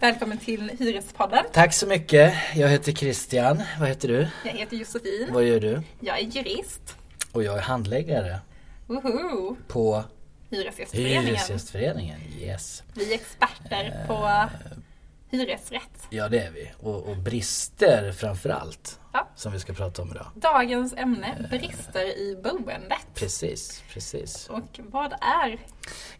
Välkommen till Hyrespodden. Tack så mycket. Jag heter Christian. Vad heter du? Jag heter Josefin. Vad gör du? Jag är jurist. Och jag är handläggare Woho! på Hyresgästföreningen. Hyresgästföreningen. Yes. Vi är experter på Eh. Hyresrätt. Ja det är vi. Och, och brister framför allt. Ja. Som vi ska prata om idag. Dagens ämne, brister i boendet. Precis, precis. Och vad är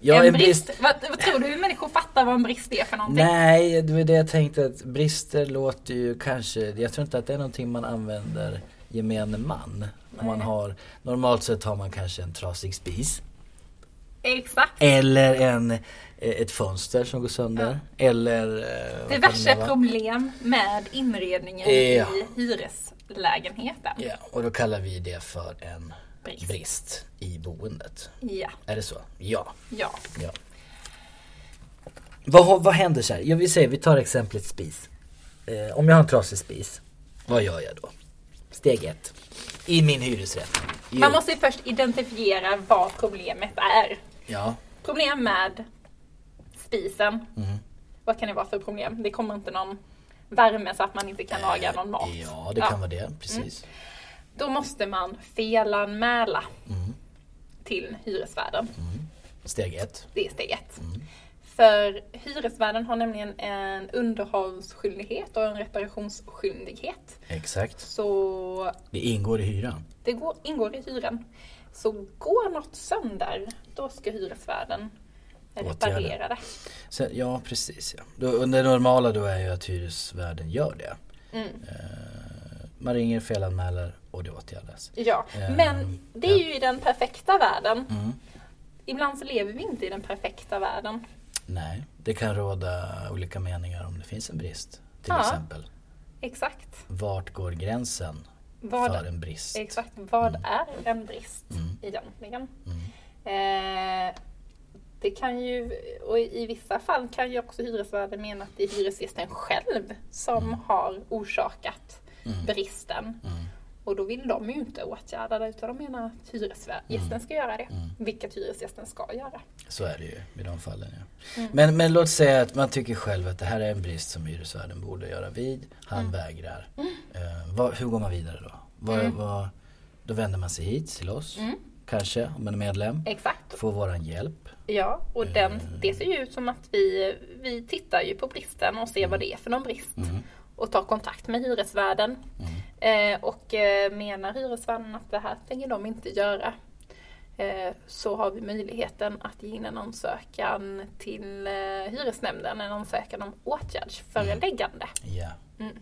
Ja, en brist? Vad, vad tror du människor fattar vad en brist är för någonting? Nej, det var det jag tänkte att brister låter ju kanske, jag tror inte att det är någonting man använder gemene man. Om man Nej. har, normalt sett har man kanske en trasig spis. Exakt. Eller en, eh, ett fönster som går sönder. Eller... eh, Diverse problem med inredningen Ja. i hyreslägenheten. Ja, och då kallar vi det för en Brist. brist i boendet. Ja. Är det så? Ja. ja. ja. Vad, vad händer så här? Jag vill säga, vi tar exemplet spis. Eh, om jag har en trasig spis, vad gör jag då? Steg ett. I min hyresrätt. Jo. Man måste ju först identifiera vad problemet är. Ja. Problem med spisen. Mm. Vad kan det vara för problem? Det kommer inte någon värme så att man inte kan laga någon mat. Ja, det kan vara det. Precis. Då måste man felanmäla Mm. till hyresvärden. Steg ett. Det är steg ett. För hyresvärden har nämligen en underhållsskyldighet och en reparationsskyldighet. Exakt. Så Det ingår i hyran. det går, ingår i hyran. Så går något sönder, då ska hyresvärden reparera det. Så, ja, precis. Ja. Då, det normala då är ju att hyresvärden gör det. Mm. Eh, man ringer, felanmäler och det åtgärdas. Ja, Ehm, men det är ja. ju i den perfekta världen. Mm. Ibland så lever vi inte i den perfekta världen. Nej, det kan råda olika meningar om det finns en brist. Till Ja. exempel. Exakt. Vart går gränsen Vad, för en brist? exakt. Vad är en brist Mm. egentligen? Mm. Eh, det kan ju, och i vissa fall kan ju också hyresvärden mena att det är hyresgästen själv som har orsakat Mm. bristen. Mm. Och då vill de ju inte åtgärda det utan de menar att hyresgästen ska göra det. Mm. Vilket hyresgästen ska göra. Så är det ju i de fallen. Ja. Mm. Men, men låt säga att man tycker själv att det här är en brist som hyresvärden borde göra vid. Han Mm. vägrar. Eh, vad, hur går man vidare då? Vad, Mm. vad, då vänder man sig hit till oss. Mm. Kanske om man är medlem. Exakt. Får våran hjälp. Ja, och den, Mm. det ser ju ut som att vi, vi tittar ju på bristen och ser vad det är för någon brist. Mm. Och tar kontakt med hyresvärden. Mm. Eh, och eh, menar hyresvärden att det här tänker de inte göra. Eh, så har vi möjligheten att ge in en ansökan till hyresnämnden. En ansökan om åtgärdsföreläggande. Ja. Mm.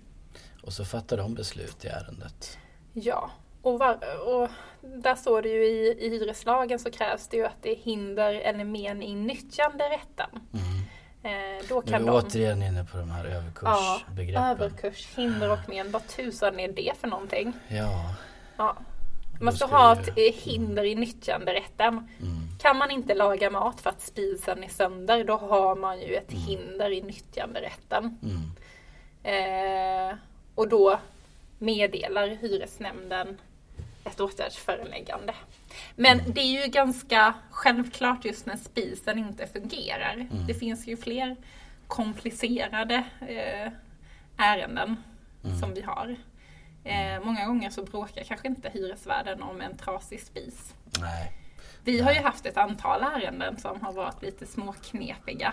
Och så fattar de beslut i ärendet. Ja, och, var, och där står det ju i, i hyreslagen så krävs det ju att det är hinder eller men i nyttjanderätten. Mm. Eh, då Nu är kan vi de... återigen inne på de här Ja, överkursbegreppen. överkurs, hinder och men. Vad tusan är det för någonting? Ja. Ja. Man ska ska ha vi- ett eh, hinder i nyttjanderätten. Mm. Kan man inte laga mat för att spisen är sönder, då har man ju ett Mm. hinder i nyttjanderätten. Mm. Eh, och då meddelar hyresnämnden ett åtgärdsföreläggande. Men Mm. det är ju ganska självklart just när spisen inte fungerar. Mm. Det finns ju fler komplicerade eh, ärenden Mm. som vi har. Eh, många gånger så bråkar kanske inte hyresvärden om en trasig spis. Nej. Vi har ju haft ett antal ärenden som har varit lite småknepiga.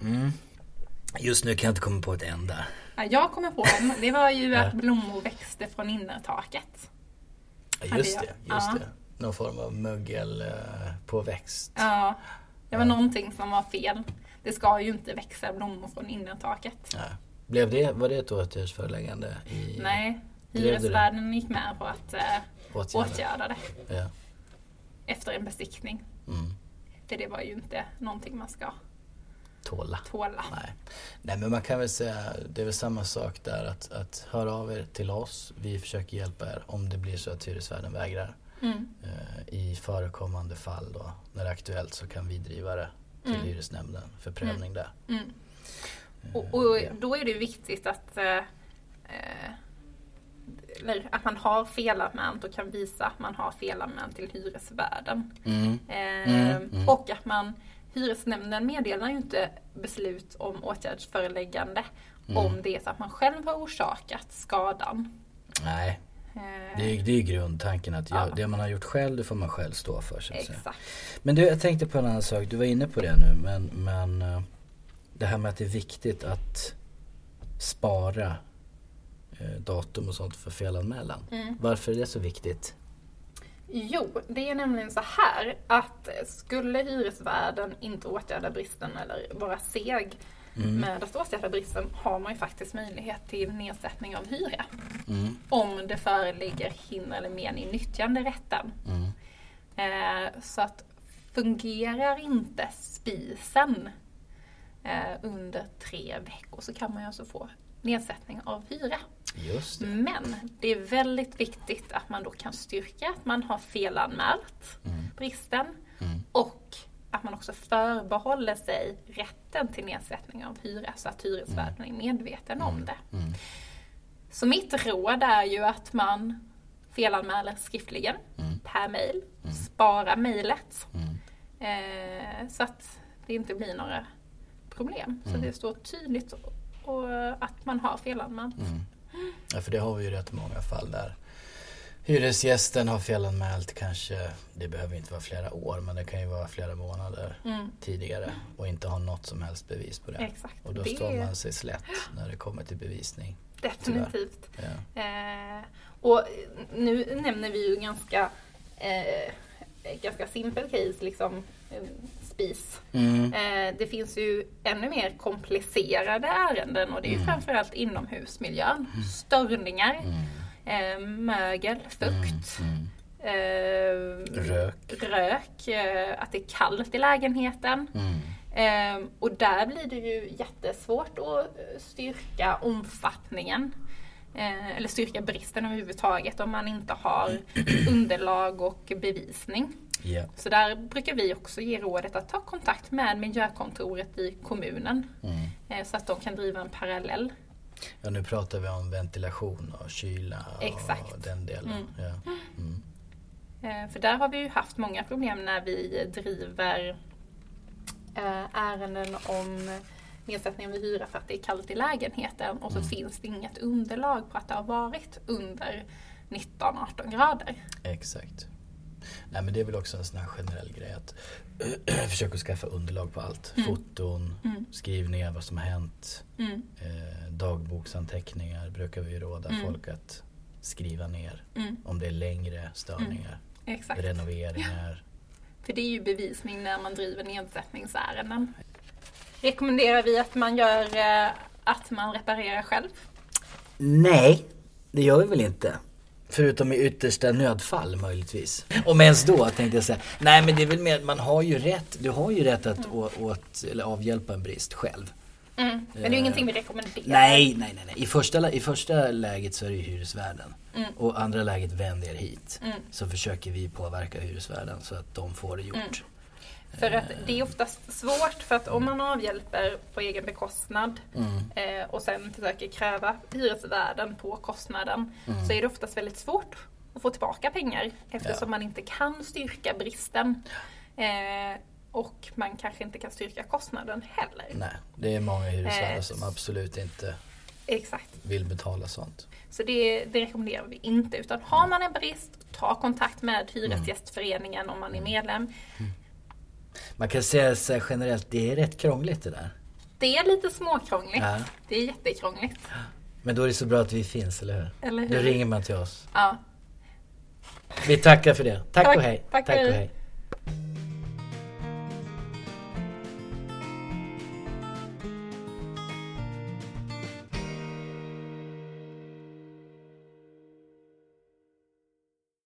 Mm. Just nu kan jag inte komma på ett enda. Ja, Jag kommer på en. Det var ju att blommor växte från innertaket. Just det, just Ja. det. Någon form av mögel eh, på växt. Ja, det var Ja. någonting som var fel. Det ska ju inte växa blommor från innertaket. Nej. Blev det, var det ett åtgärdsföreläggande? I Nej, hyresvärden gick med på att eh, åtgärder? åtgärda det Ja. efter en besiktning. Mm. För det var ju inte någonting man ska Tåla. tåla. Nej. Nej men man kan väl säga, det är väl samma sak där att, att höra av er till oss. Vi försöker hjälpa er om det blir så att hyresvärden vägrar. Mm. Eh, I förekommande fall då, när det är aktuellt så kan vi driva det till Mm. hyresnämnden för prövning där. Mm. Eh, Och, och då är det viktigt att, eh, eh, att man har felanmält och kan visa att man har felanmält till hyresvärden. Mm. Eh, Mm, mm. Och att man hyresnämnden meddelar ju inte beslut om åtgärdsföreläggande om det är så att man själv har orsakat skadan. Nej, det är, det är grundtanken att Ja. jag, det man har gjort själv det får man själv stå för. Så. Exakt. Men du, jag tänkte på en annan sak. Du var inne på det nu. Men, men eh, det här med att det är viktigt att spara eh, datum och sånt för felanmälan. Mm. Varför är det så viktigt? Jo, det är nämligen så här att skulle hyresvärden inte åtgärda bristen eller vara seg med att åtgärda bristen har man ju faktiskt möjlighet till nedsättning av hyra. Mm. Om det föreligger hinder eller men i nyttjanderätten. Mm. Eh, så att fungerar inte spisen eh, under tre veckor så kan man ju alltså få nedsättning av hyra. Det. Men det är väldigt viktigt att man då kan styrka att man har felanmält bristen och att man också förbehåller sig rätten till nedsättning av hyra så att hyresvärden är medveten om det. Så mitt råd är ju att man felanmäler skriftligen per mail, spara mejlet. Eh, så att det inte blir några problem. Så det står tydligt och, och att man har felanmält. Ja, för det har vi ju rätt många fall där hyresgästen har felanmält kanske, det behöver inte vara flera år men det kan ju vara flera månader tidigare och inte ha något som helst bevis på det. Exakt. Och då Det står man sig slätt när det kommer till bevisning. Definitivt. Ja. Eh, och nu nämner vi ju ganska, eh, ganska simpel case, liksom eh, spis. Mm. Eh, det finns ju ännu mer komplicerade ärenden och det är ju framförallt inomhusmiljön. Störningar, eh, mögel, fukt. Eh, Rök. rök, eh, att det är kallt i lägenheten. Mm. Ehm, och där blir det ju jättesvårt att eh, styrka omfattningen. Eh, eller styrka bristen överhuvudtaget om man inte har underlag och bevisning. Ja. Så där brukar vi också ge rådet att ta kontakt med miljökontoret i kommunen. Mm. eh, Så att de kan driva en parallell. Ja, nu pratar vi om ventilation och kyla och Exakt. den delen. Ja. Mm. Eh, För där har vi ju haft många problem när vi driver eh, ärenden om nedsättning av hyra för att det är kallt i lägenheten och så finns det inget underlag på att det har varit under 19-18 grader. Exakt. Nej men det är väl också en sån här generell grej att försöka skaffa underlag på allt. Foton, skriv ner vad som har hänt. Mm. Eh, dagboksanteckningar brukar vi råda folk att skriva ner. Mm. Om det är längre störningar. Exakt. Renoveringar. För det är ju bevisning när man driver nedsättningsärenden. Rekommenderar vi att man gör eh, att man reparerar själv? Nej, det gör vi väl inte. Förutom i yttersta nödfall möjligtvis. Om ens då tänkte jag säga. Nej men det är väl mer, man har ju rätt, du har ju rätt att å, åt, eller avhjälpa en brist själv. Mm. Men det är ju ingenting vi rekommenderar. Nej, nej, nej. nej. I, första, I första läget så är det ju hyresvärden. Och andra läget vänd er hit. Så försöker vi påverka hyresvärden så att de får det gjort. För att det är oftast svårt för att om man avhjälper på egen bekostnad eh, och sen försöker kräva hyresvärden på kostnaden så är det oftast väldigt svårt att få tillbaka pengar eftersom Ja. man inte kan styrka bristen. Eh, och man kanske inte kan styrka kostnaden heller. Nej, det är många hyresvärdar Eh, som absolut inte Exakt. vill betala sånt. Så det, det rekommenderar vi inte. Utan har man en brist, ta kontakt med Hyresgästföreningen om man är medlem. Man kan säga så här generellt, det är rätt krångligt det där. Det är lite småkrångligt. Ja. Det är jättekrångligt. Men då är det så bra att vi finns, eller hur? Eller Då hur? ringer man till oss. Ja. Vi tackar för det. Tack, Tack, och hej. tack och och hej.